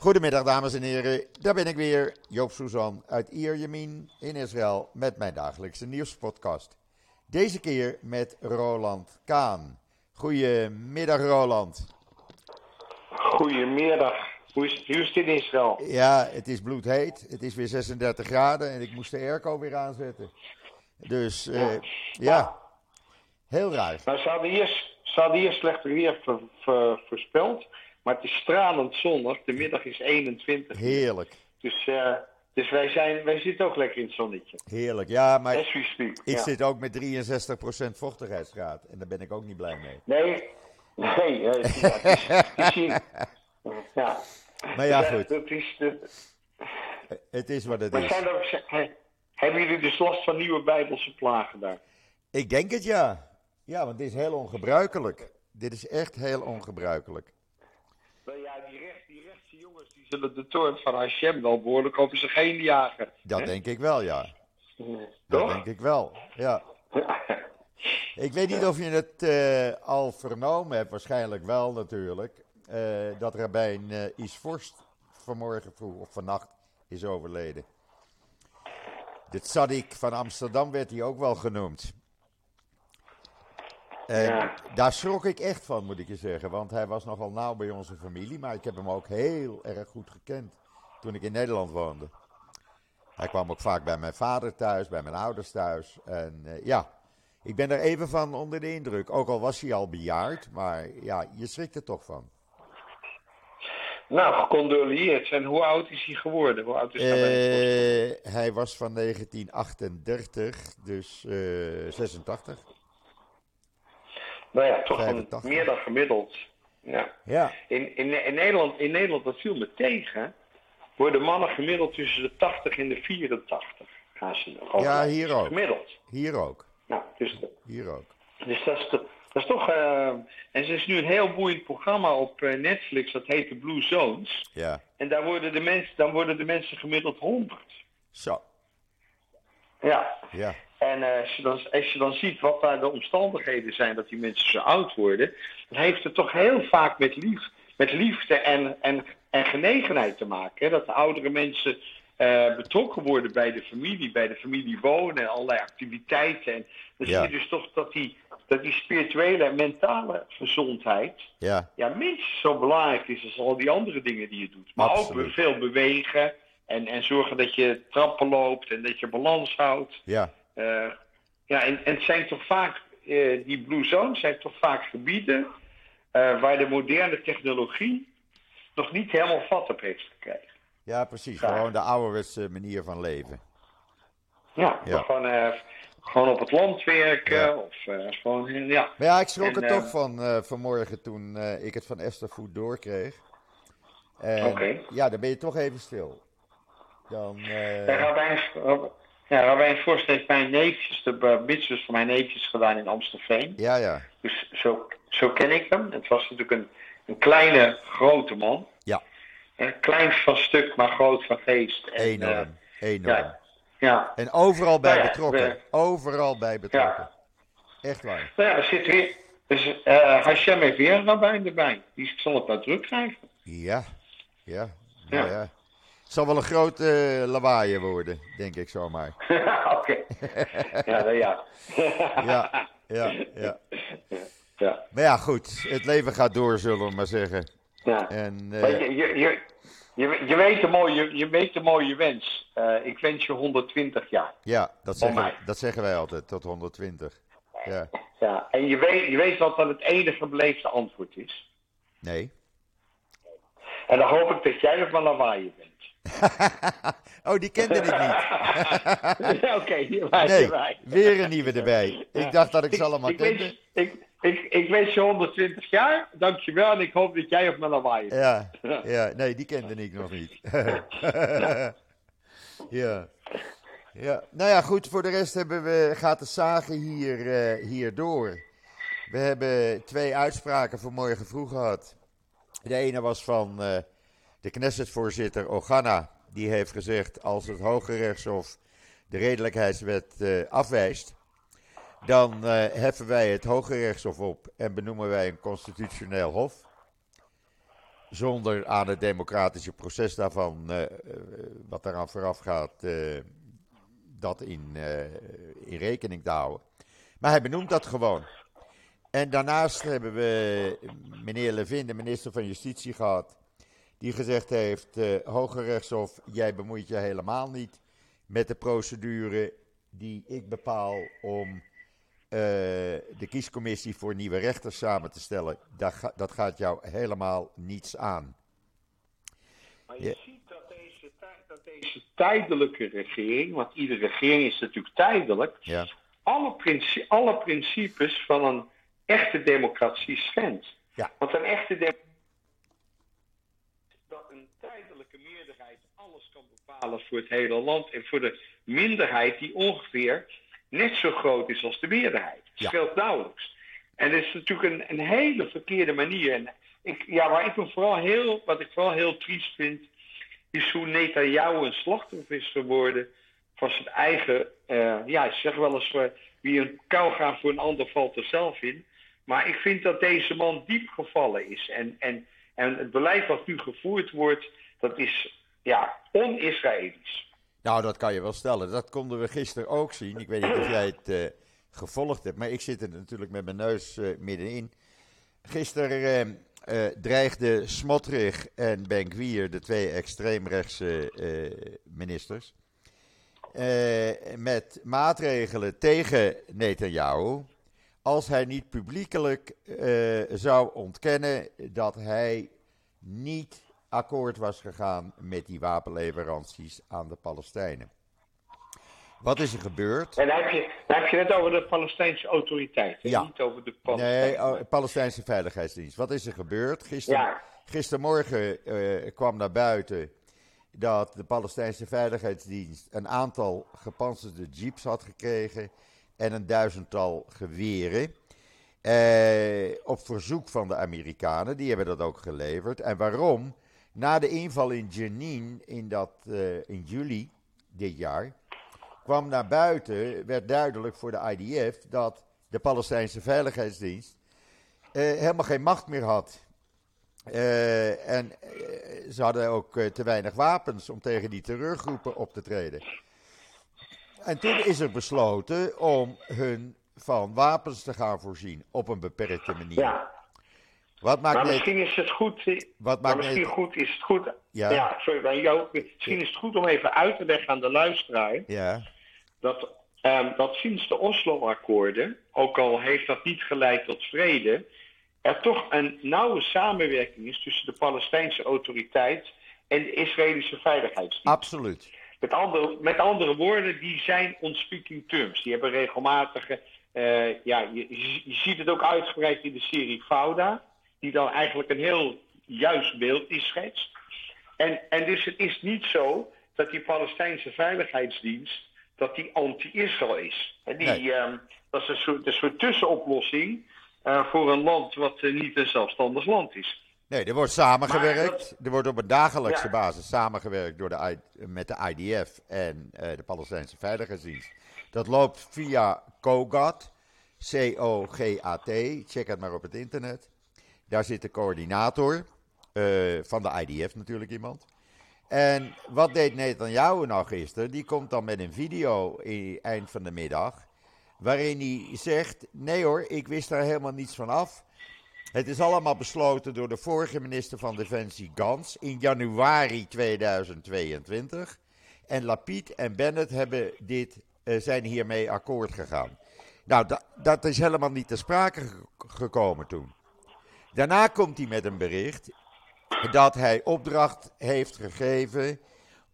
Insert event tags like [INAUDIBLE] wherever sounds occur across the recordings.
Goedemiddag dames en heren, daar ben ik weer, Joop Suzan uit Ierjemien in Israël met mijn dagelijkse nieuwspodcast. Deze keer met Roland Kaan. Goedemiddag Roland. Goedemiddag. Hoe is, hoe is het in Israël? Ja, het is bloedheet. Het is weer 36 graden en ik moest de airco weer aanzetten. Dus eh, ja, heel raar. Nou, ze hadden hier, ze hadden hier slechter weer voorspeld. Maar het is stralend zonnig. De middag is 21. Heerlijk, Dus, eh, dus wij, zijn, wij zitten ook lekker in het zonnetje. heerlijk. Ja, maar ik ja. zit ook met 63% vochtigheidsgraad en daar ben ik ook niet blij mee. Nee, nee. eh, het is- het is- het is hier- [LAUGHS] ja. Maar ja, goed, Dat is de, het is wat het maar is. zijn er, hebben jullie dus last van nieuwe bijbelse plagen daar? Ik denk het ja. Ja, want dit is heel ongebruikelijk. Dit is echt heel ongebruikelijk. Nou ja, die, recht, die rechtse jongens die zullen de toorn van Hashem wel behoorlijk over zich heen jagen. Dat hè? denk ik wel, ja. Dat Toch? denk ik wel, ja. [LAUGHS] Ik weet niet of je het eh, al vernomen hebt, waarschijnlijk wel natuurlijk, eh, dat Rabijn uh, Isvorst vanmorgen vroeg of vannacht is overleden. De tzaddik van Amsterdam werd hij ook wel genoemd. Ja. daar schrok ik echt van, moet ik je zeggen, want hij was nogal nauw bij onze familie, maar ik heb hem ook heel erg goed gekend toen ik in Nederland woonde. Hij kwam ook vaak bij mijn vader thuis, bij mijn ouders thuis. En eh, ja, ik ben er even van onder de indruk. Ook al was hij al bejaard, maar ja, je schrikt er toch van. Nou, gecondoleerd. En hoe oud is hij geworden? Hoe oud is hij? Eh, hij was van 1938, dus eh 86. Nou ja, toch een, 85. meer dan gemiddeld. Ja. Ja, In, in, in, Nederland, in Nederland, dat viel me tegen, worden mannen gemiddeld tussen de 80 en de 84. Gaan ze nog Ja, hier ook. Gemiddeld. hier ook. Nou, dus, Hier ook. dus dat, is de- dat is toch... eh, en er is nu een heel boeiend programma op eh, Netflix, dat heet The Blue Zones. Ja, En daar worden de mensen, dan worden de mensen gemiddeld 100. zo. Ja. Ja, En eh, als, je dan, als je dan ziet wat daar de omstandigheden zijn dat die mensen zo oud worden, dan heeft het toch heel vaak met, lief, met liefde en, en, en genegenheid te maken. Hè? Dat de oudere mensen eh, betrokken worden bij de familie, bij de familie wonen en allerlei activiteiten. En dan Ja. zie je dus toch dat die, dat die spirituele en mentale gezondheid ja, ja, minstens zo belangrijk is als al die andere dingen die je doet. Maar Absoluut. ook veel bewegen en, en zorgen dat je trappen loopt en dat je balans houdt. ja, ja, en, en het zijn toch vaak, eh, die Blue Zones zijn toch vaak gebieden eh, waar de moderne technologie nog niet helemaal vat op heeft gekregen. ja, precies. Gewoon de ouderwetse manier van leven. Ja, Ja. Gewoon, eh, gewoon op het land werken Ja. of eh, gewoon, eh, ja. Maar ja, ik schrok En, er eh, toch van eh, vanmorgen toen eh, ik het van Esther Food doorkreeg. Oké. ja, dan ben je toch even stil. Dan, eh, Ja, Rabijn Vorst heeft mijn neefjes, de mitzvahs van mijn neefjes gedaan in Amstelveen. ja, ja, Dus zo, zo ken ik hem. Het was natuurlijk een, een kleine, grote man. Ja. Eh, klein van stuk, maar groot van geest. En, enorm, eh, enorm. ja, ja. En overal bij Nou ja, betrokken. we- Overal bij betrokken. Echt waar. Nou ja, er zit weer. Dus uh, Hashem heeft weer een rabbijn erbij. Die zal het nou druk krijgen. Ja, ja, nou Ja. Zal wel een groot eh, lawaai worden, denk ik zomaar. [LAUGHS] Oké. ja, nou ja. [LAUGHS] Ja, ja, ja. ja. Maar ja, goed. Het leven gaat door, zullen we maar zeggen. ja. En eh, Maar je, je, je, je, weet de mooie, je weet de mooie wens. Eh, ik wens je 120 jaar. ja, dat zeggen, dat zeggen wij altijd, tot 120. Ja, Ja. En je weet, je weet wat dan het enige beleefde antwoord is. nee. En dan hoop ik dat jij op mijn lawaai bent. [LAUGHS] oh, die kende ik niet. [LAUGHS] Oké, wij, Nee, weer een nieuwe erbij. Ik dacht dat ik ze allemaal ik, kende. wens, ik, ik, ik wens je 120 jaar, dankjewel. En ik hoop dat jij op mijn lawaai. Ja, [LAUGHS] ja, nee, die kende ik nog niet. ja. ja. Nou ja, goed, voor de rest hebben we, gaat de zagen hier, eh, hier door. We hebben twee uitspraken vanmorgen vroeg gehad. De ene was van eh, de Knesset-voorzitter Ogana. Die heeft gezegd, als het Hoge Rechtshof de redelijkheidswet eh, afwijst... dan eh, heffen wij het Hoge Rechtshof op en benoemen wij een constitutioneel hof... zonder aan het democratische proces daarvan, uh, wat eraan vooraf gaat, dat in, in rekening te houden. Maar hij benoemt dat gewoon. En daarnaast hebben we meneer Levin, de minister van Justitie, gehad. Die gezegd heeft: uh, Hoge Rechtshof, jij bemoeit je helemaal niet met de procedure die ik bepaal om uh, de kiescommissie voor nieuwe rechters samen te stellen. Dat, ga, dat gaat jou helemaal niets aan. Maar je ja. ziet dat deze, dat deze tijdelijke regering, want iedere regering is natuurlijk tijdelijk, ja. alle, princi alle principes van een echte democratie schendt. Ja. Want een echte democratie dat een tijdelijke meerderheid kan bepalen voor het hele land en voor de minderheid die ongeveer net zo groot is als de meerderheid. Het Ja. scheelt nauwelijks. En dat is natuurlijk een, een hele verkeerde manier. En ik, ja, waar ik me vooral heel, wat ik vooral heel triest vind, is hoe Netanyahu een slachtoffer is geworden van zijn eigen, eh, ja, ik zeg wel eens, eh, wie een kou gaat voor een ander valt er zelf in. Maar ik vind dat deze man diep gevallen is. En, en, en het beleid wat nu gevoerd wordt, dat is ja, on-Israëlisch. Nou, dat kan je wel stellen. Dat konden we gisteren ook zien. Ik weet niet of jij het eh, gevolgd hebt, maar ik zit er natuurlijk met mijn neus eh, middenin. Gisteren eh, dreigden Smotrich en Ben-Gvir, de twee extreemrechtse ministers, met maatregelen tegen Netanyahu als hij niet publiekelijk zou ontkennen dat hij niet akkoord was gegaan met die wapenleveranties aan de Palestijnen. Wat is er gebeurd? En dan heb je, dan heb je het over de Palestijnse autoriteit? Ja. niet over de Nee, Palestijnen. oh, Palestijnse Veiligheidsdienst. Wat is er gebeurd? Gister, Ja. Gistermorgen eh, kwam naar buiten dat de Palestijnse Veiligheidsdienst een aantal gepantserde jeeps had gekregen en een duizendtal geweren. Eh, op verzoek van de Amerikanen, die hebben dat ook geleverd. En waarom? Na de inval in Jenin in, dat, eh, in juli dit jaar kwam naar buiten, werd duidelijk voor de IDF dat de Palestijnse Veiligheidsdienst eh, helemaal geen macht meer had. Eh, en ze hadden ook te weinig wapens om tegen die terreurgroepen op te treden. En toen is er besloten om hun van wapens te gaan voorzien op een beperkte manier. Ja, Wat maakt maar misschien is het goed. eh, Wat maar maakt misschien goed, is het goed. Ja. Ja, sorry, bij jou. Misschien is het goed om even uit te leggen aan de luisteraar. Ja, dat, ehm, dat sinds de Oslo-akkoorden, ook al heeft dat niet geleid tot vrede, er toch een nauwe samenwerking is tussen de Palestijnse autoriteit en de Israëlische veiligheidsdienst. absoluut. Met andere, met andere woorden, die zijn on speaking terms. Die hebben regelmatige. eh, ja, je, je ziet het ook uitgebreid in de serie Fauda, die dan eigenlijk een heel juist beeld is schetst. En, en dus het is niet zo dat die Palestijnse veiligheidsdienst dat die anti-Israël is. En die, Nee. ehm, dat is een soort, een soort tussenoplossing eh, voor een land wat eh, niet een zelfstandig land is. Nee, er wordt samengewerkt. Dat- Er wordt op een dagelijkse Ja. basis samengewerkt door de, met de IDF en eh, de Palestijnse Veiligheidsdienst. Dat loopt via COGAT, C-O-G-A-T. Check het maar op het internet. Daar zit de coördinator eh, van de IDF natuurlijk iemand. En wat deed Netanyahu nou gisteren? Die komt dan met een video in eind van de middag. Waarin hij zegt: Nee hoor, ik wist daar helemaal niets van af. Het is allemaal besloten door de vorige minister van Defensie Gans in januari 2022. En Lapid en Bennett hebben dit, eh, zijn hiermee akkoord gegaan. Nou, da- dat is helemaal niet ter sprake ge- gekomen toen. Daarna komt hij met een bericht dat hij opdracht heeft gegeven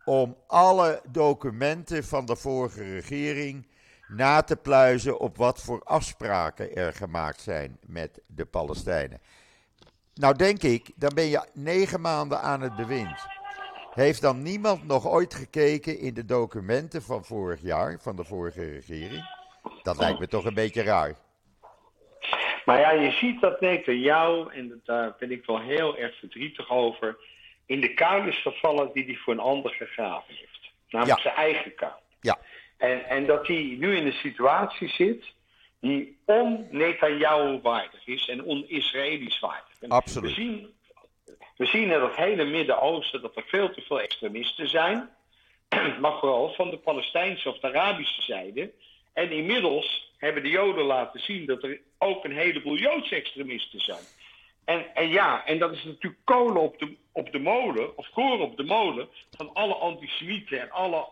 om alle documenten van de vorige regering na te pluizen op wat voor afspraken er gemaakt zijn met de Palestijnen. Nou denk ik, dan ben je negen maanden aan het bewind. Heeft dan niemand nog ooit gekeken in de documenten van vorig jaar, van de vorige regering? Dat lijkt me toch een beetje raar. Maar ja, je ziet dat Netanyahu, en daar ben ik wel heel erg verdrietig over, in de kuil is gevallen die hij voor een ander gegraven heeft. Namelijk Ja. zijn eigen kuil. Ja, En, en dat hij nu in een situatie zit die on-Netanyahu waardig is en on-Israëlisch waardig. En Absoluut. We zien, We zien in het hele Midden-Oosten dat er veel te veel extremisten zijn. [CLEARS THROAT] maar vooral van de Palestijnse of de Arabische zijde. En inmiddels hebben de Joden laten zien dat er ook een heleboel Joodse extremisten zijn. En, en ja, en dat is natuurlijk kolen op de, op de molen, of koren op de molen, van alle antisemieten en alle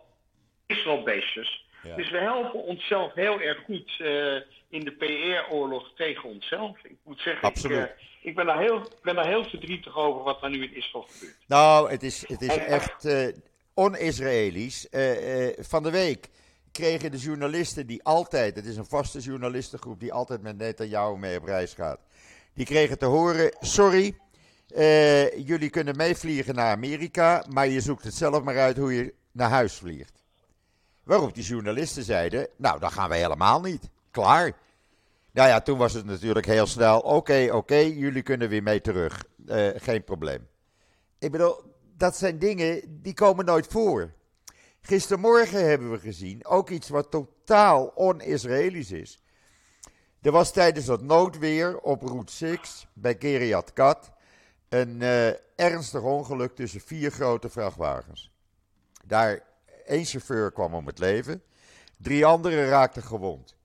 Israëlbeestjes. Ja. Dus we helpen onszelf heel erg goed eh, in de PR-oorlog tegen onszelf. Ik moet zeggen, ik, eh, ik ben, daar heel, ben daar heel verdrietig over wat er nu in Israël gebeurt. Nou, het is, het is En- echt on-Israëlisch. Eh, eh, van de week kregen de journalisten die altijd, het is een vaste journalistengroep die altijd met Netanyahu mee op reis gaat, die kregen te horen, sorry, eh, jullie kunnen meevliegen naar Amerika, maar je zoekt het zelf maar uit hoe je naar huis vliegt. Waarop die journalisten zeiden, nou, dan gaan we helemaal niet. Klaar. Nou ja, toen was het natuurlijk heel snel, oké, oké, jullie kunnen weer mee terug. Eh, geen probleem. Ik bedoel, dat zijn dingen die komen nooit voor. Gistermorgen hebben we gezien ook iets wat totaal on-Israëlisch is. Er was tijdens dat noodweer op Route 6 bij Kiryat Kat een eh, ernstig ongeluk tussen vier grote vrachtwagens. Daar één chauffeur kwam om het leven, drie anderen raakten gewond.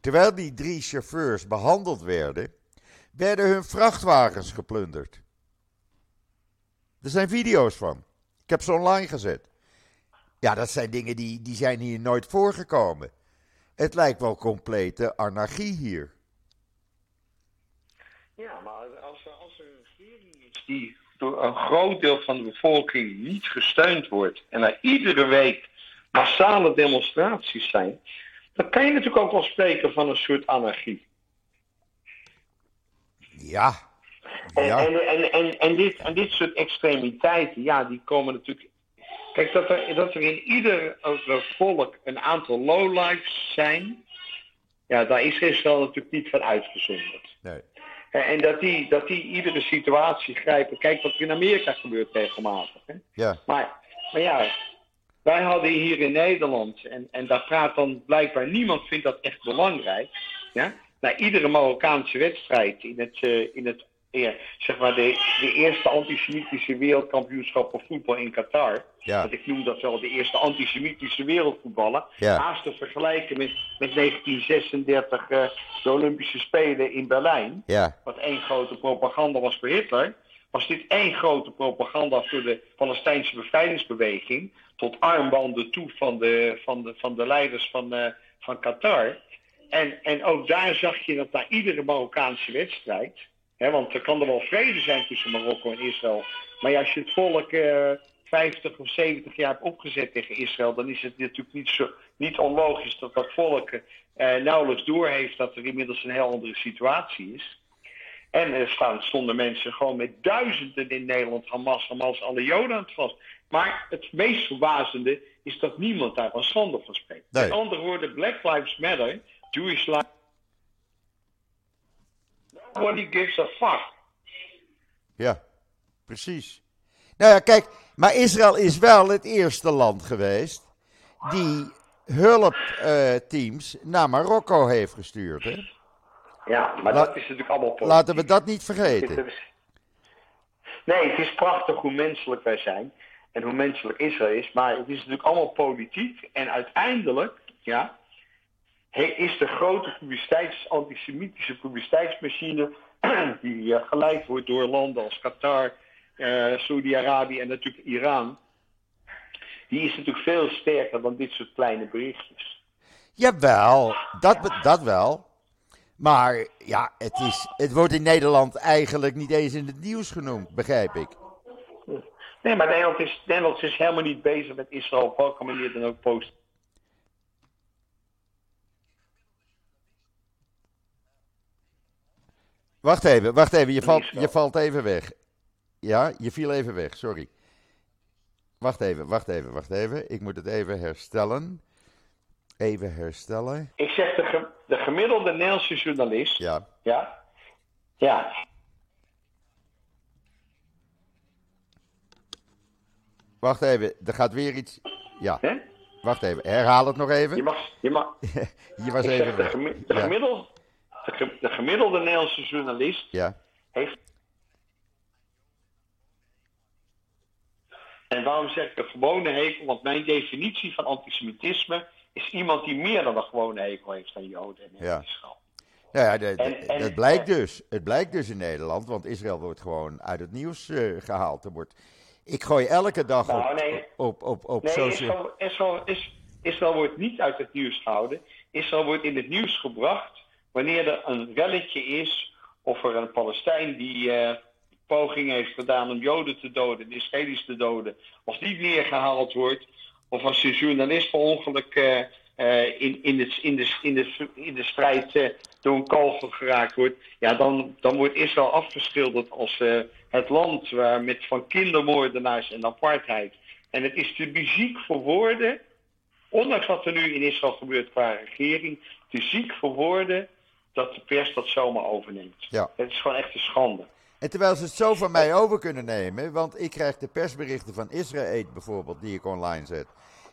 Terwijl die drie chauffeurs behandeld werden, werden hun vrachtwagens geplunderd. Er zijn video's van. Ik heb ze online gezet. Ja, dat zijn dingen die, die zijn hier nooit voorgekomen. Het lijkt wel complete anarchie hier. Ja, maar als er, als een regering is die door een groot deel van de bevolking niet gesteund wordt en er iedere week massale demonstraties zijn, dan kan je natuurlijk ook wel spreken van een soort anarchie. Ja. En, Ja. en, en, en, en, dit, en dit soort extremiteiten, ja, die komen natuurlijk. Kijk, dat er, dat er in ieder volk een aantal lowlifes zijn, ja, daar is Israël natuurlijk niet van uitgezonderd. Nee. En dat die, dat die iedere situatie grijpen. Kijk wat er in Amerika gebeurt regelmatig. Hè? Ja. Maar, maar ja, wij hadden hier in Nederland, en, en daar praat dan blijkbaar niemand vindt dat echt belangrijk. Ja? Na iedere Marokkaanse wedstrijd in het, eh, in het eh, zeg maar de, de eerste antisemitische wereldkampioenschappen voetbal in Qatar. Ja. Want ik noem dat wel de eerste antisemitische wereldvoetballen. Ja. Haast te vergelijken met, met 1936 eh, de Olympische Spelen in Berlijn Ja. wat één grote propaganda was voor Hitler, was dit één grote propaganda voor de Palestijnse bevrijdingsbeweging, tot armbanden toe van de, van de, van de leiders van, eh, van Qatar. En, en ook daar zag je dat na iedere Marokkaanse wedstrijd, want er kan er wel vrede zijn tussen Marokko en Israël, maar ja, als je het volk eh 50 of 70 jaar hebt opgezet tegen Israël, dan is het natuurlijk niet, zo, niet onlogisch dat dat volk eh, nauwelijks doorheeft dat er inmiddels een heel andere situatie is. En er staan, stonden mensen gewoon met duizenden in Nederland, Hamas, Hamas, alle Joden aan het vast. Maar het meest verbazende is dat niemand daar van schande van spreekt. Nee. Met andere woorden, Black Lives Matter, Jewish Lives Nobody gives a fuck. Ja. Precies. Nou ja, kijk, maar Israël is wel het eerste land geweest die hulpteams naar Marokko heeft gestuurd. Hè? Ja, maar La- dat is natuurlijk allemaal politiek. Laten we dat niet vergeten. Nee, het is prachtig hoe menselijk wij zijn. En hoe menselijk Israël is. Maar het is natuurlijk allemaal politiek. En uiteindelijk, ja, is de grote publiciteits, antisemitische publiciteitsmachine. [CLEARS THROAT] die eh, geleid wordt door landen als Qatar, eh Saudi-Arabië en natuurlijk Iran. Die is natuurlijk veel sterker dan dit soort kleine berichtjes. Jawel, dat, dat wel. Maar ja, het, is, het wordt in Nederland eigenlijk niet eens in het nieuws genoemd, begrijp ik. Nee, maar Nederland is, Nederland is helemaal niet bezig met Israël op welke manier dan ook post. Wacht even, wacht even, je valt, je valt even weg. Ja, je viel even weg, sorry. Wacht even, wacht even, wacht even. Ik moet het even herstellen. Even herstellen. Ik zeg de, ge- de gemiddelde Nederlandse journalist. Ja, Ja. Ja. wacht even, er gaat weer iets. Ja, wacht even, herhaal het nog Je even. mag. Je mag [LAUGHS] Je was ik even zeg de, gemi- gemiddelde, de, ge- de gemiddelde Nederlandse journalist ja, heeft. En waarom zeg ik een gewone hekel? Want mijn definitie van antisemitisme is iemand die meer dan een gewone hekel heeft aan Joden en Ja. Israël. Nou ja, de- de- En- en- het blijkt dus. Het blijkt dus in Nederland, want Israël wordt gewoon uit het nieuws eh, gehaald. Er wordt, ik gooi elke dag Nou, op, nee. op, op, op Nee, social... Israël, Israël, is, Israël wordt niet uit het nieuws gehouden. Israël wordt in het nieuws gebracht wanneer er een relletje is of er een Palestijn die eh, poging heeft gedaan om Joden te doden, de Israëli's te doden, als die neergehaald wordt, of als een journalist per ongeluk eh, eh, in, in, het, in, de, in, de, in de strijd door een kogel geraakt wordt, ja, dan, dan wordt Israël afgeschilderd als het land waar met van kindermoordenaars en apartheid. En het is te muziek voor woorden, ondanks wat er nu in Israël gebeurt qua regering, te ziek voor woorden dat de pers dat zomaar overneemt. Ja. Het is gewoon echt een schande. En terwijl ze het zo van mij over kunnen nemen, want ik krijg de persberichten van Israël bijvoorbeeld, die ik online zet.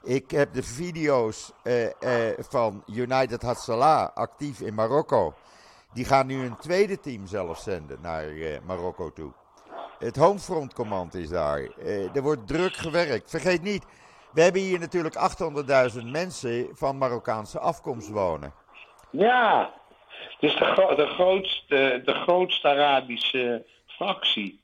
Ik heb de video's eh, eh, van United Hatzalah actief in Marokko. Die gaan nu een tweede team zelf zenden naar eh, Marokko toe. Het Homefront Command is daar. Er wordt druk gewerkt. Vergeet niet, we hebben hier natuurlijk 800.000 mensen van Marokkaanse afkomst wonen. Ja, dus de, gro- de, grootste, de grootste Arabische fractie.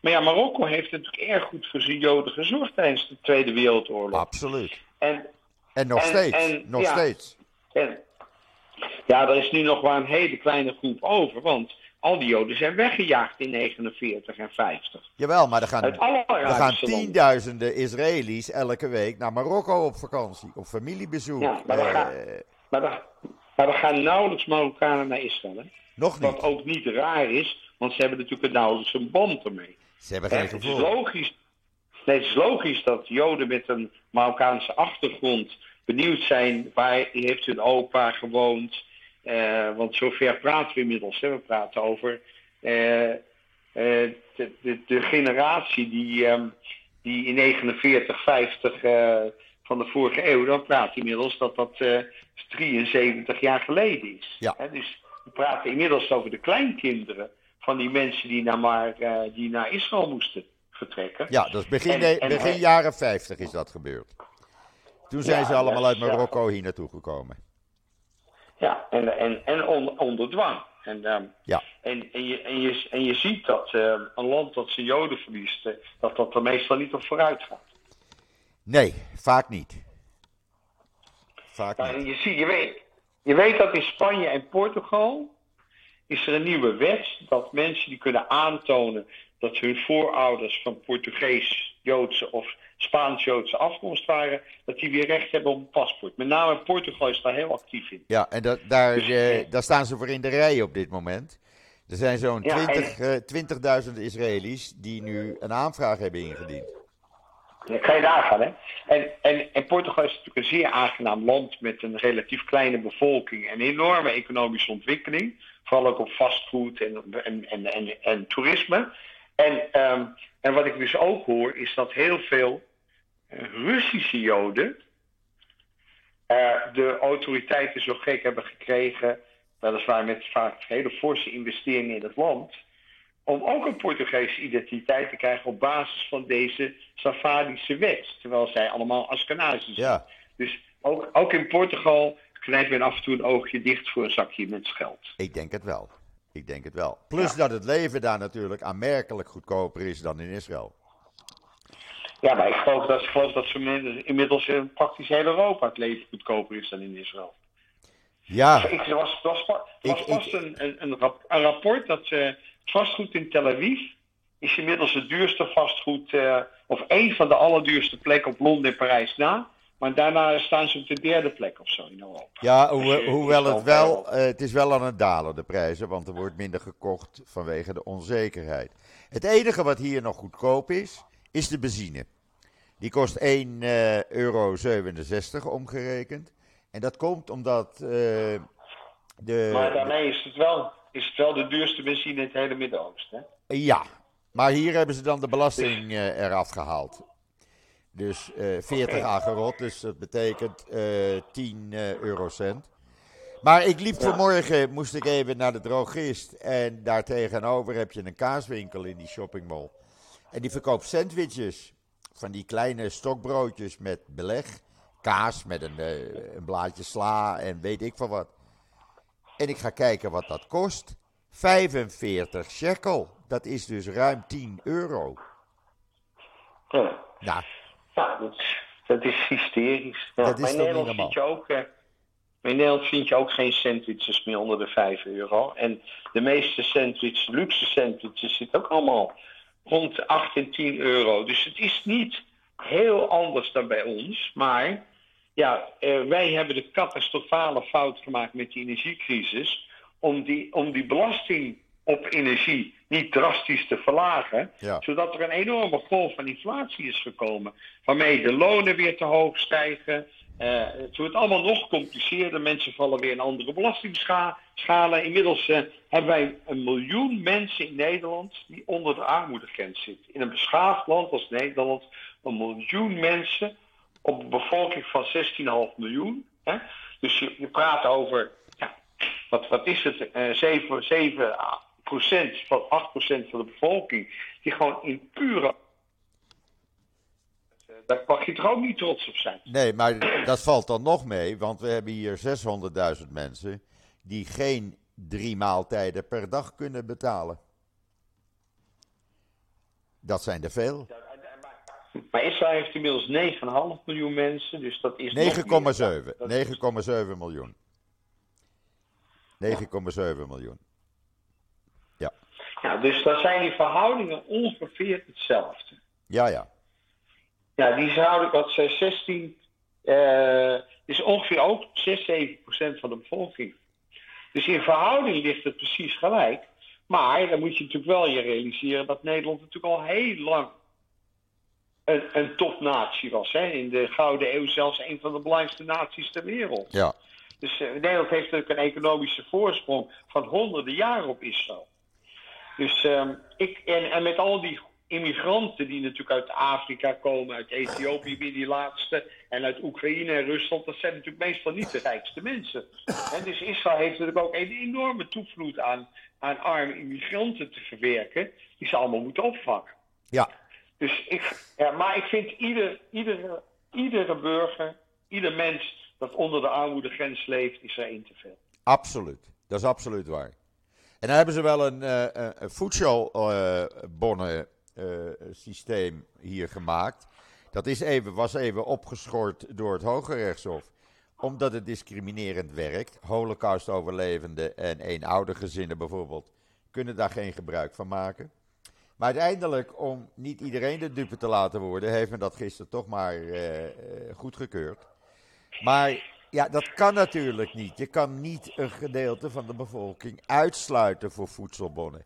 Maar ja, Marokko heeft natuurlijk erg goed voor zijn Joden gezorgd tijdens de Tweede Wereldoorlog. Absoluut. En, En nog En- steeds. en, nog ja. steeds. en ja, er is nu nog maar een hele kleine groep over, want al die Joden zijn weggejaagd in 49 en 50. Jawel, maar er gaan, er gaan tienduizenden Israëli's elke week naar Marokko op vakantie. Op familiebezoek. Ja, maar Eh, Maar er, maar er gaan nauwelijks Marokkanen naar Israël. Hè? nog Wat niet. ook niet raar is, want ze hebben natuurlijk nauwelijks een band ermee. Ze hebben geen het, is gevoel. logisch, nee, het is logisch dat Joden met een Marokkaanse achtergrond benieuwd zijn waar heeft hun opa gewoond. Eh, want zover praten we inmiddels. Hè. We praten over eh, eh, de, de, de generatie die, ehm, die in 49, 50 eh, van de vorige eeuw, dan praat inmiddels dat dat 73 jaar geleden is. Ja. Dus we praten inmiddels over de kleinkinderen van die mensen die naar, maar, eh, die naar Israël moesten vertrekken. Ja, dat is begin, En- de- en- begin jaren 50 is dat gebeurd. Toen zijn Ja, ze allemaal uit. Marokko hier naartoe gekomen. Ja, en, en, en on- onder dwang. En, ehm, Ja. en, en, je, en, je, en je ziet dat ehm, een land dat zijn joden verliest, eh, dat dat er meestal niet op vooruit gaat. Nee, vaak niet. Vaak Nou, en je, ziet, je, weet, je weet dat in Spanje en Portugal is er een nieuwe wet dat mensen die kunnen aantonen dat hun voorouders van Portugees, Joodse of Spaans-Joodse afkomst waren, dat die weer recht hebben op een paspoort. Met name Portugal is daar heel actief in. Ja, en dat, daar, Dus, eh, eh, daar staan ze voor in de rij op dit moment. Er zijn zo'n Ja, 20 eh, 20.000 Israëli's die nu een aanvraag hebben ingediend. Kan je nagaan, hè? En, en, en Portugal is natuurlijk een zeer aangenaam land met een relatief kleine bevolking en enorme economische ontwikkeling. Vooral ook op fastfood en, en, en, en, en toerisme. En, ehm, en wat ik dus ook hoor, is dat heel veel eh, Russische Joden eh, de autoriteiten zo gek hebben gekregen, weliswaar met vaak hele forse investeringen in het land, om ook een Portugese identiteit te krijgen op basis van deze Safadische wet. Terwijl zij allemaal Askenazis zijn. Ja, Dus ook, ook in Portugal knijpt men af en toe een oogje dicht voor een zakje met geld. ik denk het wel. Ik denk het wel. Plus dat het leven daar natuurlijk aanmerkelijk goedkoper is dan in Israël. Ja, maar ik geloof dat, ik geloof dat ze inmiddels in praktisch heel Europa het leven goedkoper is dan in Israël. Ja, Ik, er was, was, pa- was Ik- pas een, een, een, rap- een rapport dat eh, vastgoed in Tel Aviv is inmiddels het duurste vastgoed, eh, of één van de allerduurste plekken op Londen en Parijs na. Maar daarna staan ze op de derde plek of zo in Europa. ja Dus je- hoewel het wel, eh, het is wel aan het dalen, de prijzen, want er wordt minder gekocht vanwege de onzekerheid. Het enige wat hier nog goedkoop is, is de benzine. Die kost 1,67 euro omgerekend. En dat komt omdat eh, de... Maar daarmee is het, wel, is het wel de duurste benzine in het hele Midden-Oosten. Ja, maar hier hebben ze dan de belasting eh, eraf gehaald. Dus eh 40 agerot, dus dat betekent eh 10 eh, eurocent. Maar ik liep vanmorgen, moest ik even naar de drogist. En daar tegenover heb je een kaaswinkel in die shoppingmall. En die verkoopt sandwiches van die kleine stokbroodjes met beleg. Kaas met een, een blaadje sla en weet ik van wat. En ik ga kijken wat dat kost. 45 shekel. Dat is dus ruim 10 euro. Ja. Nou, Ja, dat, is- dat is hysterisch. Ja, Dat is in Nederland vind je ook. eh, in Nederland vind je ook geen sandwiches meer onder de 5 euro. En de meeste sandwiches, luxe sandwiches, zitten ook allemaal rond de 8 en 10 euro. Dus het is niet heel anders dan bij ons. Maar ja, eh, wij hebben de catastrofale fout gemaakt met die energiecrisis. Om die, om die belasting op energie niet drastisch te verlagen. Ja. Zodat er een enorme golf van inflatie is gekomen. Waarmee de lonen weer te hoog stijgen. Eh, het wordt allemaal nog compliceerder. Mensen vallen weer in andere belastingschalen. Inmiddels eh, hebben wij een miljoen mensen in Nederland die onder de armoedegrens zitten. In een beschaafd land als Nederland een miljoen mensen op een bevolking van 16,5 miljoen. Hè? Dus je, je praat over, ja, wat, wat is het, eh 7, 7 procent van 8 procent van de bevolking, die gewoon in pure. Eh, Daar mag je toch ook niet trots op zijn. nee, maar dat valt dan nog mee, want we hebben hier 600.000 mensen die geen drie maaltijden per dag kunnen betalen. Dat zijn er veel. Maar Israël heeft inmiddels 9,5 miljoen mensen, dus dat is. nog meer. 9,7. Dat is- 9,7 miljoen. 9,7 miljoen. Ja, dus dan zijn die verhoudingen ongeveer hetzelfde. Ja, ja. Ja, die zouden, wat zij 16, eh is ongeveer ook 6, 7 procent van de bevolking. Dus in verhouding ligt het precies gelijk. Maar dan moet je natuurlijk wel je realiseren dat Nederland natuurlijk al heel lang een, een topnatie was. Hè? In de Gouden Eeuw zelfs een van de belangrijkste naties ter wereld. Ja, Dus eh, Nederland heeft natuurlijk een economische voorsprong van honderden jaren op Israël. Dus ehm, ik, en, en met al die immigranten die natuurlijk uit Afrika komen, uit Ethiopië weer die laatste, en uit Oekraïne en Rusland, dat zijn natuurlijk meestal niet de rijkste mensen. En dus Israël heeft natuurlijk ook een enorme toevloed aan, aan arme immigranten te verwerken, die ze allemaal moeten opvangen. ja. Dus ik, ja, maar ik vind ieder, iedere, iedere burger, ieder mens dat onder de armoedegrens leeft, is er één te veel. Absoluut. Dat is absoluut waar. En dan hebben ze wel een, eh, een- een voedselbonnen eh, systeem hier gemaakt. Dat is even, was even opgeschort door het Hoge Rechtshof. Omdat het discriminerend werkt. Holocaust-overlevenden en eenoudergezinnen bijvoorbeeld kunnen daar geen gebruik van maken. Maar uiteindelijk, om niet iedereen de dupe te laten worden, heeft men dat gisteren toch maar eh, goedgekeurd. Maar ja, dat kan natuurlijk niet. Je kan niet een gedeelte van de bevolking uitsluiten voor voedselbonnen.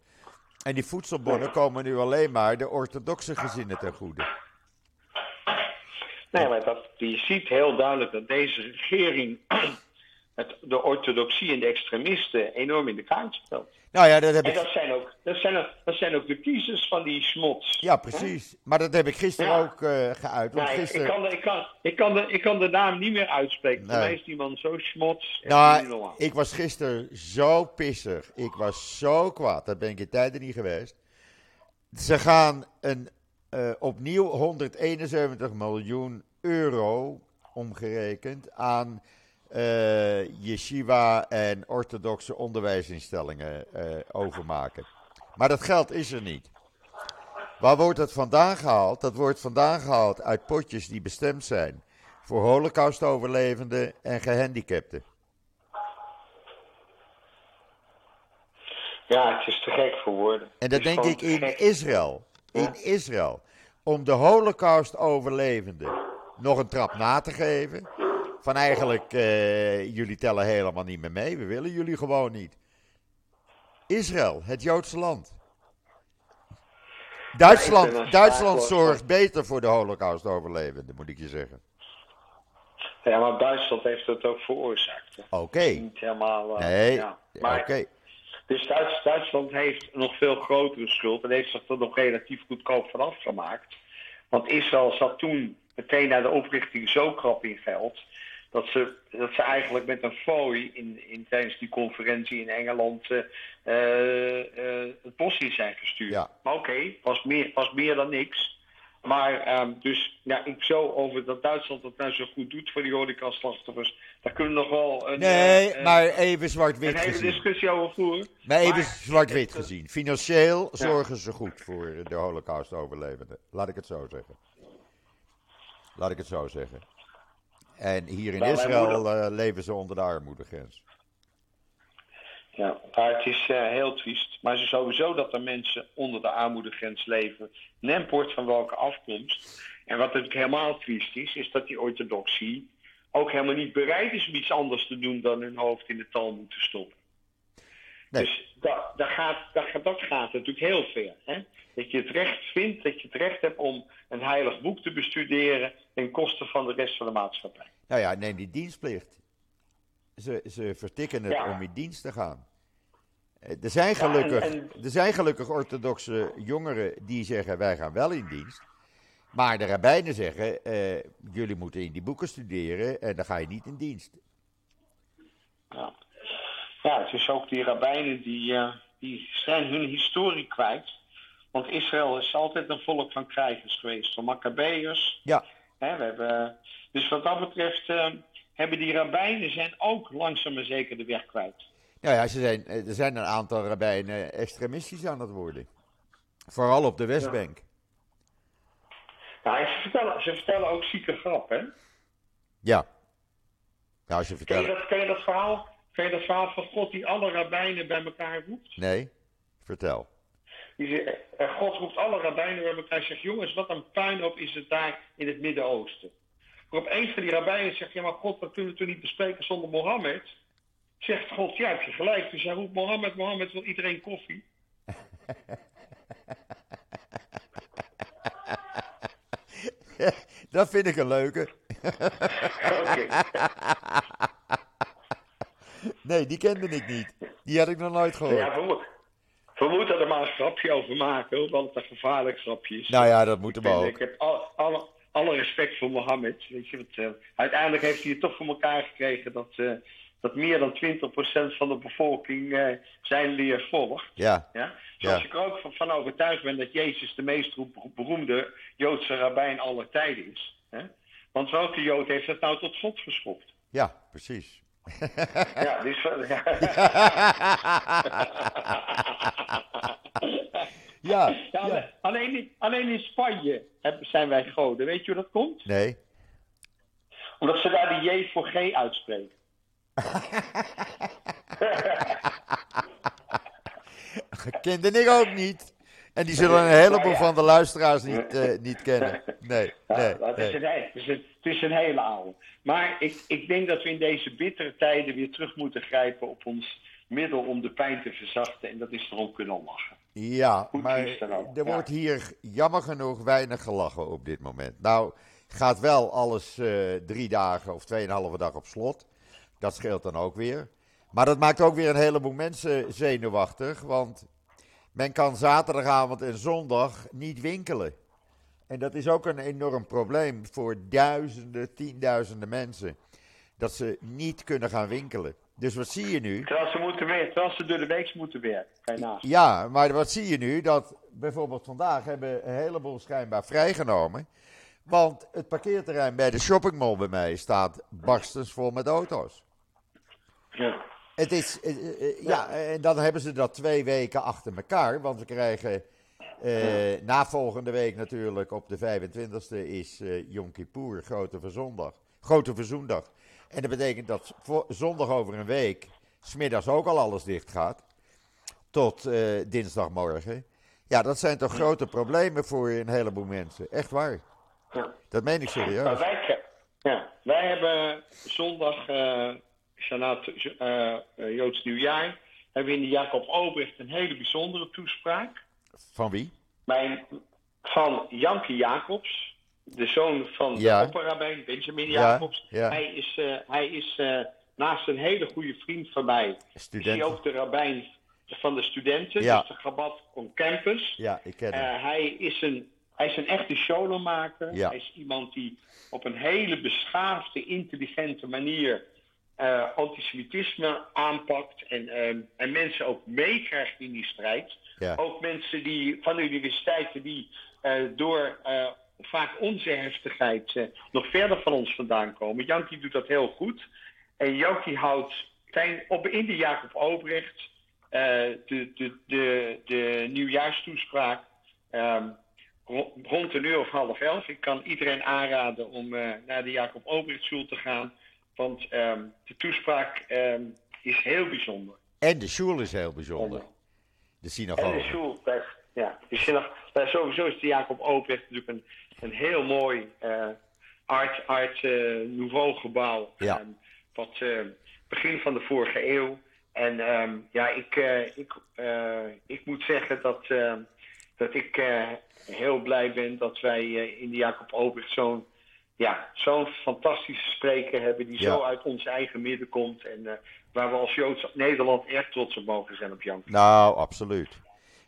En die voedselbonnen komen nu alleen maar de orthodoxe gezinnen ten goede. Nee, maar dat, je ziet heel duidelijk dat deze regering [CLEARS THROAT] het, de orthodoxie en de extremisten enorm in de kaart speelt. Nou ja, dat heb En ik, dat zijn ook, dat zijn ook, dat zijn ook de kiezers van die smots. ja precies. Maar dat heb ik gisteren Ja. ook eh, geuit. Want Nou, ik, kan de, ik, kan, ik, kan de, ik kan de naam niet meer uitspreken. Voor Nee. mij is die man zo smots. nou, ik was gisteren zo pissig. Ik was zo kwaad. Dat ben ik in tijden niet geweest. Ze gaan een, eh, opnieuw 171 miljoen euro omgerekend aan yeshiva en orthodoxe onderwijsinstellingen eh, overmaken. Maar dat geld is er niet. Waar wordt het vandaan gehaald? Dat wordt vandaan gehaald uit potjes die bestemd zijn voor holocaustoverlevenden en gehandicapten. Ja, het is te gek voor woorden. En dat denk ik in gek. Israël. In Israël. Om de holocaust-overlevenden nog een trap na te geven. Van eigenlijk, eh, jullie tellen helemaal niet meer mee. We willen jullie gewoon niet. Israël, het Joodse land. Duitsland, Duitsland zorgt beter voor de holocaust-overlevenden, moet ik je zeggen. Ja, maar Duitsland heeft het ook veroorzaakt. Oké. Niet helemaal. eh, Nee, ja. Oké. Dus Duits, Duitsland heeft nog veel grotere schuld en heeft zich er nog relatief goedkoop van afgemaakt. Want Israël zat toen meteen na de oprichting zo krap in geld. Dat ze, dat ze eigenlijk met een fooi in, in, tijdens die conferentie in Engeland eh, eh, eh, het bos in zijn gestuurd. Ja. Maar oké, was, meer, was meer dan niks. Maar ehm, dus ja, ik zo over dat Duitsland dat nou zo goed doet voor die holocaust-slachtoffers. Daar kunnen we nog wel een, Nee, maar even zwart-wit een hele gezien. discussie over voeren. Maar even zwart-wit gezien. Financieel zorgen ze goed voor de holocaust-overlevenden. Laat ik het zo zeggen. Laat ik het zo zeggen. En hier in Nou, Israël eh, leven ze onder de armoedegrens. Ja, maar het is eh, heel triest. Maar het is sowieso dat er mensen onder de armoedegrens leven, nemport van welke afkomst. En wat natuurlijk helemaal triest is, is dat die orthodoxie ook helemaal niet bereid is om iets anders te doen dan hun hoofd in de talmud te stoppen. Nee. Dus dat, dat, gaat, dat, gaat- dat gaat natuurlijk heel ver. Hè? Dat je het recht vindt, dat je het recht hebt om een heilig boek te bestuderen ten koste van de rest van de maatschappij. Nou ja, neem die dienstplicht. Ze, ze vertikken het Ja. om in dienst te gaan. Eh, Er zijn, Ja, en- gelukkig, en- er zijn gelukkig orthodoxe jongeren die zeggen wij gaan wel in dienst. Maar de rabbijnen zeggen eh, jullie moeten in die boeken studeren en dan ga je niet in dienst. Ja. Ja, het is ook die rabbijnen die, eh, die zijn hun historie kwijt. Want Israël is altijd een volk van krijgers geweest, van Maccabeërs. Ja, Hè, we hebben, dus wat dat betreft eh, hebben die rabbijnen zijn ook langzaam maar zeker de weg kwijt. nou ja ze zijn, eh, er zijn een aantal rabbijnen extremistisch aan het worden. Vooral op de Westbank. Nou, en ze, vertellen, ze vertellen ook zieke grap, hè? Ja. Nou, als je Ken je, dat, ken, je dat verhaal, ken je dat verhaal van God die alle rabbijnen bij elkaar roept? Nee, vertel. Die zegt, eh, God roept alle rabbijnen bij elkaar en zegt: Jongens, wat een puinhoop is het daar in het Midden-Oosten. Waarop een van die rabbijnen zegt: Ja, maar God, dat kunnen we toch niet bespreken zonder Mohammed? Zegt God: Ja, heb je gelijk. Dus hij roept Mohammed, Mohammed wil iedereen koffie. [LAUGHS] Dat vind ik een leuke. [LAUGHS] Oké. [LAUGHS] [LAUGHS] Nee, die kende ik niet. Die had ik nog nooit gehoord. Ja, we, moet- we moeten er maar een grapje over maken, hoor, want het een gevaarlijk grapje is. Nou ja, dat moeten we ook. Ik heb al, alle, alle respect voor Mohammed. Weet je, wat, eh, uiteindelijk heeft hij het toch voor elkaar gekregen dat, eh, dat meer dan 20% van de bevolking eh, zijn leer volgt. Ja, Ja? Zoals Ja. ik er ook van, van overtuigd ben dat Jezus de meest beroemde Joodse rabbijn aller tijden is. Hè? Want welke Jood heeft het nou tot God geschopt? ja, precies. Ja, dus, ja. [LAUGHS] Ja, Ja, ja. alleen- Alleen, in- Spanje zijn wij goden. Weet je hoe dat komt? Nee. Omdat ze daar de J voor G uitspreken. [LAUGHS] Kende ik ook niet. En die zullen een heleboel Nou ja. van de luisteraars niet, eh, niet kennen. Nee, [LAUGHS] Ja, nee, dat is een, het, is een, het is een hele oude. Maar ik, ik denk dat we in deze bittere tijden weer terug moeten grijpen op ons middel om de pijn te verzachten. En dat is erom kunnen lachen. Ja, Goed maar er ja. wordt hier jammer genoeg weinig gelachen op dit moment. Nou, gaat wel alles eh, drie dagen of tweeënhalve dag op slot. Dat scheelt dan ook weer. Maar dat maakt ook weer een heleboel mensen zenuwachtig. Want men kan zaterdagavond en zondag niet winkelen. En dat is ook een enorm probleem voor duizenden, tienduizenden mensen. Dat ze niet kunnen gaan winkelen. Dus wat zie je nu? Terwijl ze, moeten werken, terwijl ze door de week moeten nagaan. Ja, maar wat zie je nu? Dat bijvoorbeeld vandaag hebben een heleboel schijnbaar vrijgenomen. Want het parkeerterrein bij de shoppingmall bij mij staat barstens vol met auto's. Ja. Het is, eh, eh, eh, ja, en dan hebben ze dat twee weken achter elkaar. Want we krijgen eh, na volgende week natuurlijk op de 25e is eh Yom Kippur, Grote Verzondag. Grote Verzoendag. En dat betekent dat voor, zondag over een week, smiddags ook al alles dicht gaat. Tot dinsdagmorgen. Ja, dat zijn toch grote problemen voor een heleboel mensen. Echt waar. Ja. Dat meen ik Maar serieus. wij, ja, wij hebben zondag, eh Shanat, eh, eh, Joods Nieuwjaar, hebben we in de Jacob Obrecht een hele bijzondere toespraak. Van wie? Mijn, van Janke Jacobs, de zoon van de Ja. opperrabijn Benjamin Ja, Jacobs. ja. Hij is, eh, hij is naast een hele goede vriend van mij, is hij Studenten. ook de rabbijn van de studenten, Ja. dus de Gabat on Campus. Ja, ik ken hem. Hij, is een, hij is een echte showmaker. Ja. Hij is iemand die op een hele beschaafde, intelligente manier eh, antisemitisme aanpakt. En, ehm, en mensen ook meekrijgt in die strijd. Ja. Ook mensen die, van de universiteiten die eh, door eh, vaak onze heftigheid nog verder van ons vandaan komen. Jankie doet dat heel goed. En Jankie houdt op, in de Jacob Obrecht de, de, de, de nieuwjaarstoespraak um, rond een uur of half elf. Ik kan iedereen aanraden om naar de Jacob Obrechtschool te gaan. Want um, de toespraak um, is heel bijzonder. En de school is heel bijzonder. De synagoge. En de school, ja. De synagoge, sowieso is de Jacob Obrecht natuurlijk een, een heel mooi uh, art, art uh, nouveau gebouw. Ja. Um, wat uh, begin van de vorige eeuw. En um, ja, ik, ik, ik moet zeggen dat, dat ik heel blij ben dat wij in de Jacob Obrecht zo'n ja, zo'n fantastische spreker hebben die Ja. zo uit ons eigen midden komt. En uh, waar we als Joods Nederland erg trots op mogen zijn op Jan. Nou, absoluut.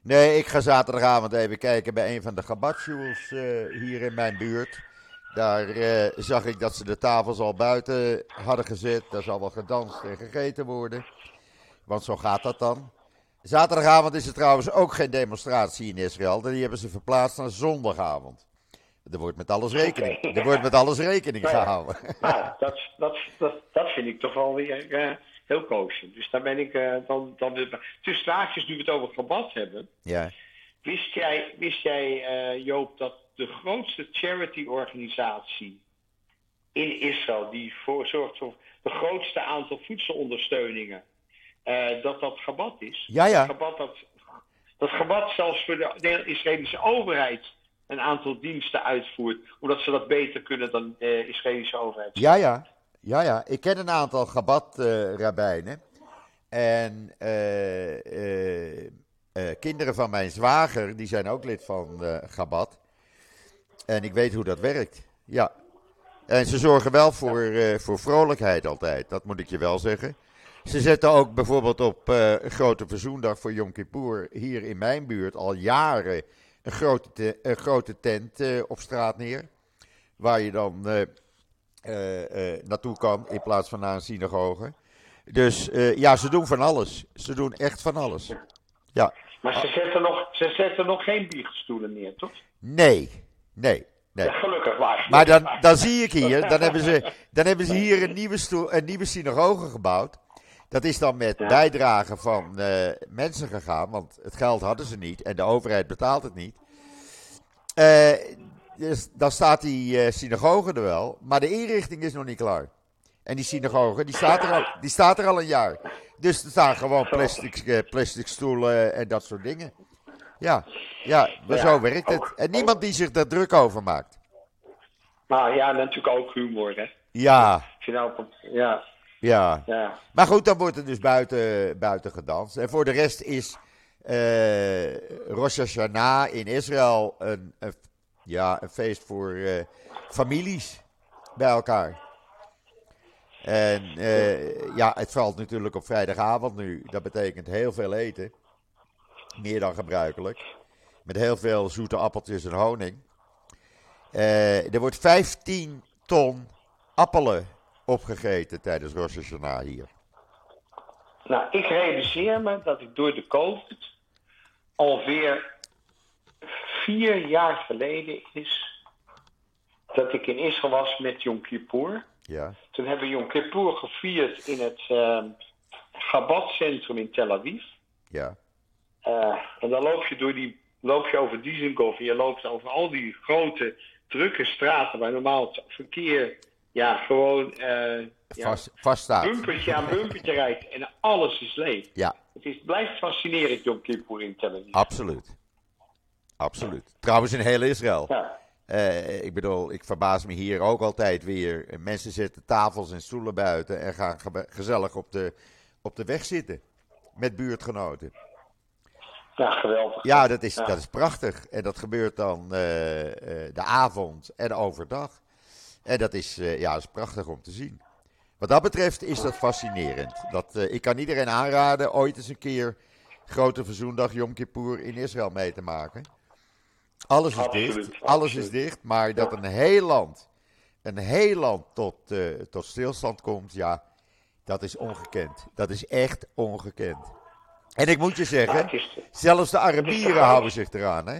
Nee, ik ga zaterdagavond even kijken bij een van de gabatsjuels hier in mijn buurt. Daar eh, zag ik dat ze de tafels al buiten hadden gezet. Daar zal wel gedanst en gegeten worden. Want zo gaat dat dan. Zaterdagavond is er trouwens ook geen demonstratie in Israël. Die hebben ze verplaatst naar zondagavond. Er wordt met alles rekening, [LAUGHS] er wordt met alles rekening Nou ja. gehouden. [LAUGHS] Nou, dat, dat, dat, dat vind ik toch wel weer eh, heel koosje. Dus daar ben ik eh, dan, dan weer... Tussen haakjes, nu we het over gebad hebben. Ja, Wist jij, wist jij eh, Joop, dat de grootste charity-organisatie in Israël, die voor, zorgt voor het grootste aantal voedselondersteuningen, dat dat Gabat is? ja, ja. Gabat dat, dat Gabat zelfs voor de, de Israëlische overheid een aantal diensten uitvoert, omdat ze dat beter kunnen dan de Israëlische overheid. Ja, ja. Ja, ja. Ik ken een aantal Gabat-rabbijnen. en eh, eh, eh, kinderen van mijn zwager, die zijn ook lid van eh Gabat. En ik weet hoe dat werkt. Ja. En ze zorgen wel voor, eh, voor vrolijkheid altijd, dat moet ik je wel zeggen. Ze zetten ook bijvoorbeeld op eh, Grote Verzoendag voor Yom Kippur hier in mijn buurt al jaren een grote, te- een grote tent eh, op straat neer. Waar je dan eh, eh, naartoe kan in plaats van naar een synagoge. Dus ja, ze doen van alles. Ze doen echt van alles. Ja, Maar ze zetten, nog, ze zetten nog geen biechtstoelen neer, toch? nee, nee, nee. Ja, gelukkig waar. Maar dan, [LAUGHS] dan zie ik hier, dan hebben ze, dan hebben ze hier een nieuwe, stoel, een nieuwe synagoge gebouwd. Dat is dan met bijdragen van eh, mensen gegaan, want het geld hadden ze niet en de overheid betaalt het niet. Eh, dus dan staat die eh, synagoge er wel, maar de inrichting is nog niet klaar. En die synagoge, die staat er al, die staat er al een jaar. Dus er staan gewoon plastic, plastic stoelen en dat soort dingen. Ja, ja, maar Ja, zo werkt het. En niemand die zich daar druk over maakt. Maar ja, natuurlijk ook humor, hè. Ja, ja, ja. ja. Maar goed, dan wordt er dus buiten, buiten gedanst. En voor de rest is eh Rosh Hashanah in Israël een, een, ja, een feest voor eh, families bij elkaar. En eh, ja, het valt natuurlijk op vrijdagavond nu. Dat betekent heel veel eten. Meer dan gebruikelijk. Met heel veel zoete appeltjes en honing. Er wordt 15 ton appelen opgegeten tijdens Rosh Hashanah hier. Nou, ik realiseer me dat ik door de COVID alweer vier jaar geleden is dat ik in Israël was met Yom Kippur. Ja, Toen hebben we Yom Kippur gevierd in het uh, Chabad-centrum in Tel Aviv. ja, Uh, en dan loop je, door die, loop je over Dizengoff en je loopt over al die grote, drukke straten waar normaal het verkeer ja, gewoon uh, ja, vast, staat. bumpertje aan bumpertje rijdt en alles is leeg. Ja, Het is, blijft fascinerend, Yom Kippur in Tel Aviv. absoluut. Absoluut. Trouwens in heel Israël. Ja. Eh, ik bedoel, ik verbaas me hier ook altijd weer. Mensen zetten tafels en stoelen buiten en gaan ge- gezellig op de, op de weg zitten. Met buurtgenoten. ja, geweldig. Ja, dat is, Ja. dat is prachtig. En dat gebeurt dan eh, de avond en overdag. En dat is, eh, ja, is prachtig om te zien. Wat dat betreft is dat fascinerend. Dat, eh, ik kan iedereen aanraden ooit eens een keer Grote Verzoendag Yom Kippur in Israël mee te maken. Alles is Absoluut, dicht, alles is dicht, maar dat een heel land, een heel land tot, eh, tot stilstand komt, ja, dat is ongekend. Dat is echt ongekend. En ik moet je zeggen, Zelfs de Arabieren houden zich eraan, hè?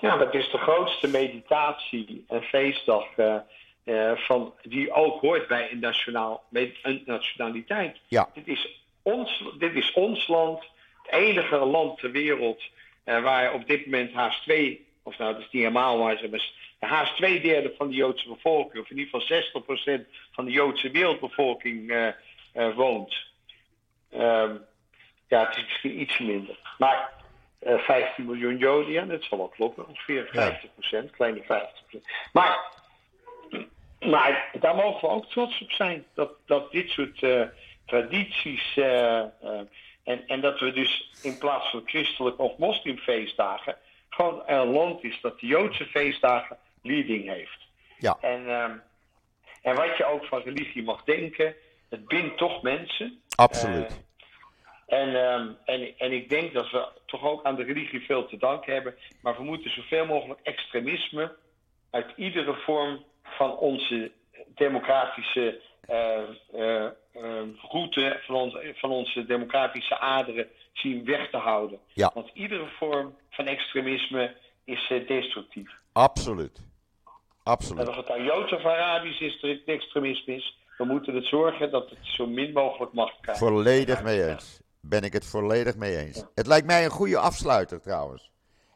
Ja, dat is de grootste meditatie en feestdag van, die ook hoort bij een, nationaal, een nationaliteit. Ja. Dit, is ons, dit is ons land, het enige land ter wereld waar op dit moment haast twee, of nou dat is niet helemaal maar, haast twee derde van de Joodse bevolking, of in ieder geval 60% van de Joodse wereldbevolking uh, uh, woont. Um, ja, het is misschien iets minder. Maar uh, eh, 15 miljoen Joden, ja, dat zal wel kloppen. Ongeveer 50%, kleine 50%. Maar, maar daar mogen we ook trots op zijn. Dat, dat dit soort tradities. en, en dat we dus in plaats van christelijk of moslimfeestdagen. gewoon een land is dat de Joodse feestdagen leading heeft. Ja. En, uh, en wat je ook van religie mag denken, het bindt toch mensen. Absoluut. En, um, en, en ik denk dat we toch ook aan de religie veel te danken hebben. Maar we moeten zoveel mogelijk extremisme uit iedere vorm van onze democratische uh, route, van, ons, van onze democratische aderen zien weg te houden. Ja. Want iedere vorm van extremisme is destructief. Absoluut. Absoluut. En of het aan Joods of Arabisch is, extremisme is, we moeten het zorgen dat het zo min mogelijk mag krijgen. Volledig mee eens. Ben ik het volledig mee eens. Het lijkt mij een goede afsluiter trouwens.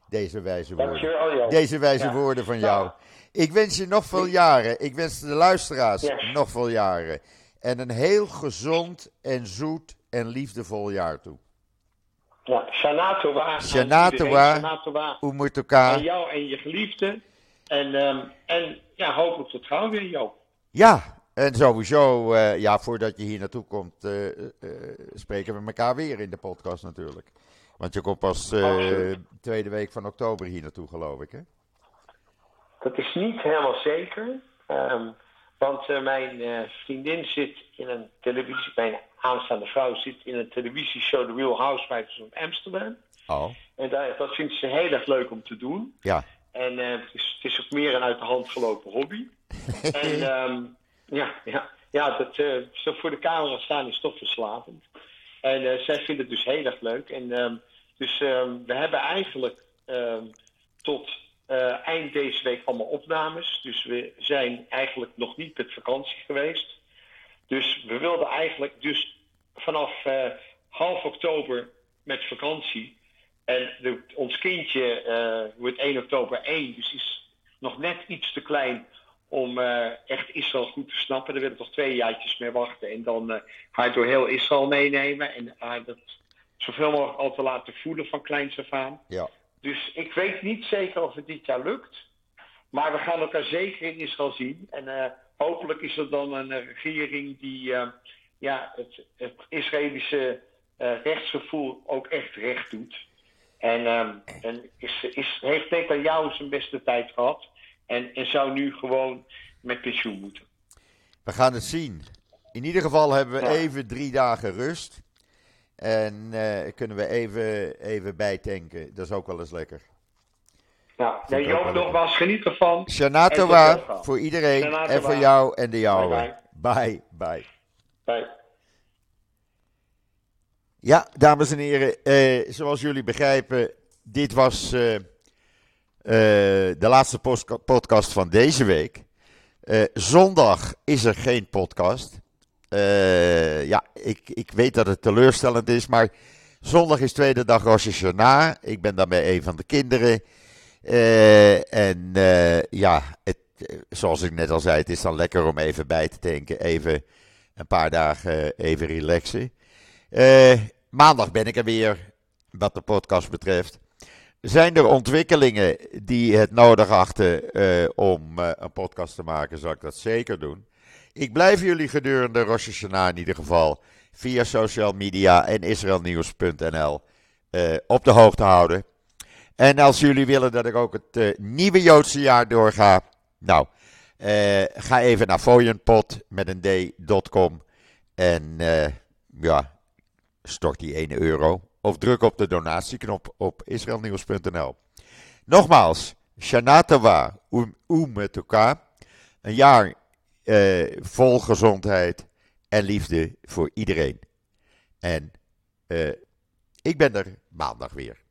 Deze wijze woorden. Deze wijze woorden van jou. Ik wens je nog veel jaren. Ik wens de luisteraars nog veel jaren. En een heel gezond en zoet en liefdevol jaar toe. Ja, Shana Tova. Shana Tova. En jou en je geliefde. En, um, en ja, hopelijk tot gauw weer, Joop. Ja, en sowieso, uh, ja, voordat je hier naartoe komt, uh, uh, spreken we elkaar weer in de podcast natuurlijk. Want je komt pas tweede week van oktober hier naartoe, geloof ik, hè? Dat is niet helemaal zeker. Um, want mijn vriendin zit in een televisie, mijn aanstaande vrouw zit in een televisieshow The Real Housewives of Amsterdam. Oh. En daar, dat vindt ze heel erg leuk om te doen. Ja. En het, is, het is ook meer een uit de hand gelopen hobby. [LAUGHS] en um, ja, ja, ja dat, uh, zo voor de camera staan is toch verslavend. En uh, zij vindt het dus heel erg leuk. En um, dus um, we hebben eigenlijk tot eind deze week allemaal opnames. Dus we zijn eigenlijk nog niet met vakantie geweest. Dus we wilden eigenlijk dus vanaf half oktober met vakantie. En de, ons kindje wordt 1 oktober 1, dus is nog net iets te klein om uh, echt Israël goed te snappen. Daar willen we toch twee jaartjes mee wachten en dan uh, haar door heel Israël meenemen en haar dat zoveel mogelijk al te laten voelen van kleins af aan. Ja. Dus ik weet niet zeker of het dit jaar lukt, maar we gaan elkaar zeker in Israël zien. En hopelijk is er dan een regering die ja, het, het Israëlische rechtsgevoel ook echt recht doet. En, um, en is, is, heeft Netanyahu zijn beste tijd gehad. En, en zou nu gewoon met pensioen moeten. We gaan het zien. In ieder geval hebben we even drie dagen rust. En uh, kunnen we even, even bijtanken. Dat is ook wel eens lekker. Nou, ja, Joop, nogmaals, geniet ervan. Shana Tova voor iedereen en voor jou en de jouwe. Bye, bye. Bye. Ja, dames en heren, eh, zoals jullie begrijpen, dit was uh, de laatste podcast van deze week. zondag is er geen podcast. ja, ik, ik weet dat het teleurstellend is, maar zondag is tweede dag Rosh Hashanah. Ik ben daarmee een van de kinderen. en ja, het, zoals ik net al zei, het is dan lekker om even bij te tanken, even een paar dagen even relaxen. Maandag ben ik er weer, wat de podcast betreft. Zijn er ontwikkelingen die het nodig achten uh, om uh, een podcast te maken, zal ik dat zeker doen. Ik blijf jullie gedurende Rosh Hashanah in ieder geval via social media en israelnieuws.nl uh, op de hoogte houden. En als jullie willen dat ik ook het nieuwe Joodse jaar doorga, nou, ga even naar fooienpot met een d.com en ja, stort die 1 euro of druk op de donatieknop op israelnieuws.nl. Nogmaals, Shana Tova, um, met elkaar. Een jaar eh, vol gezondheid en liefde voor iedereen. En eh, ik ben er maandag weer.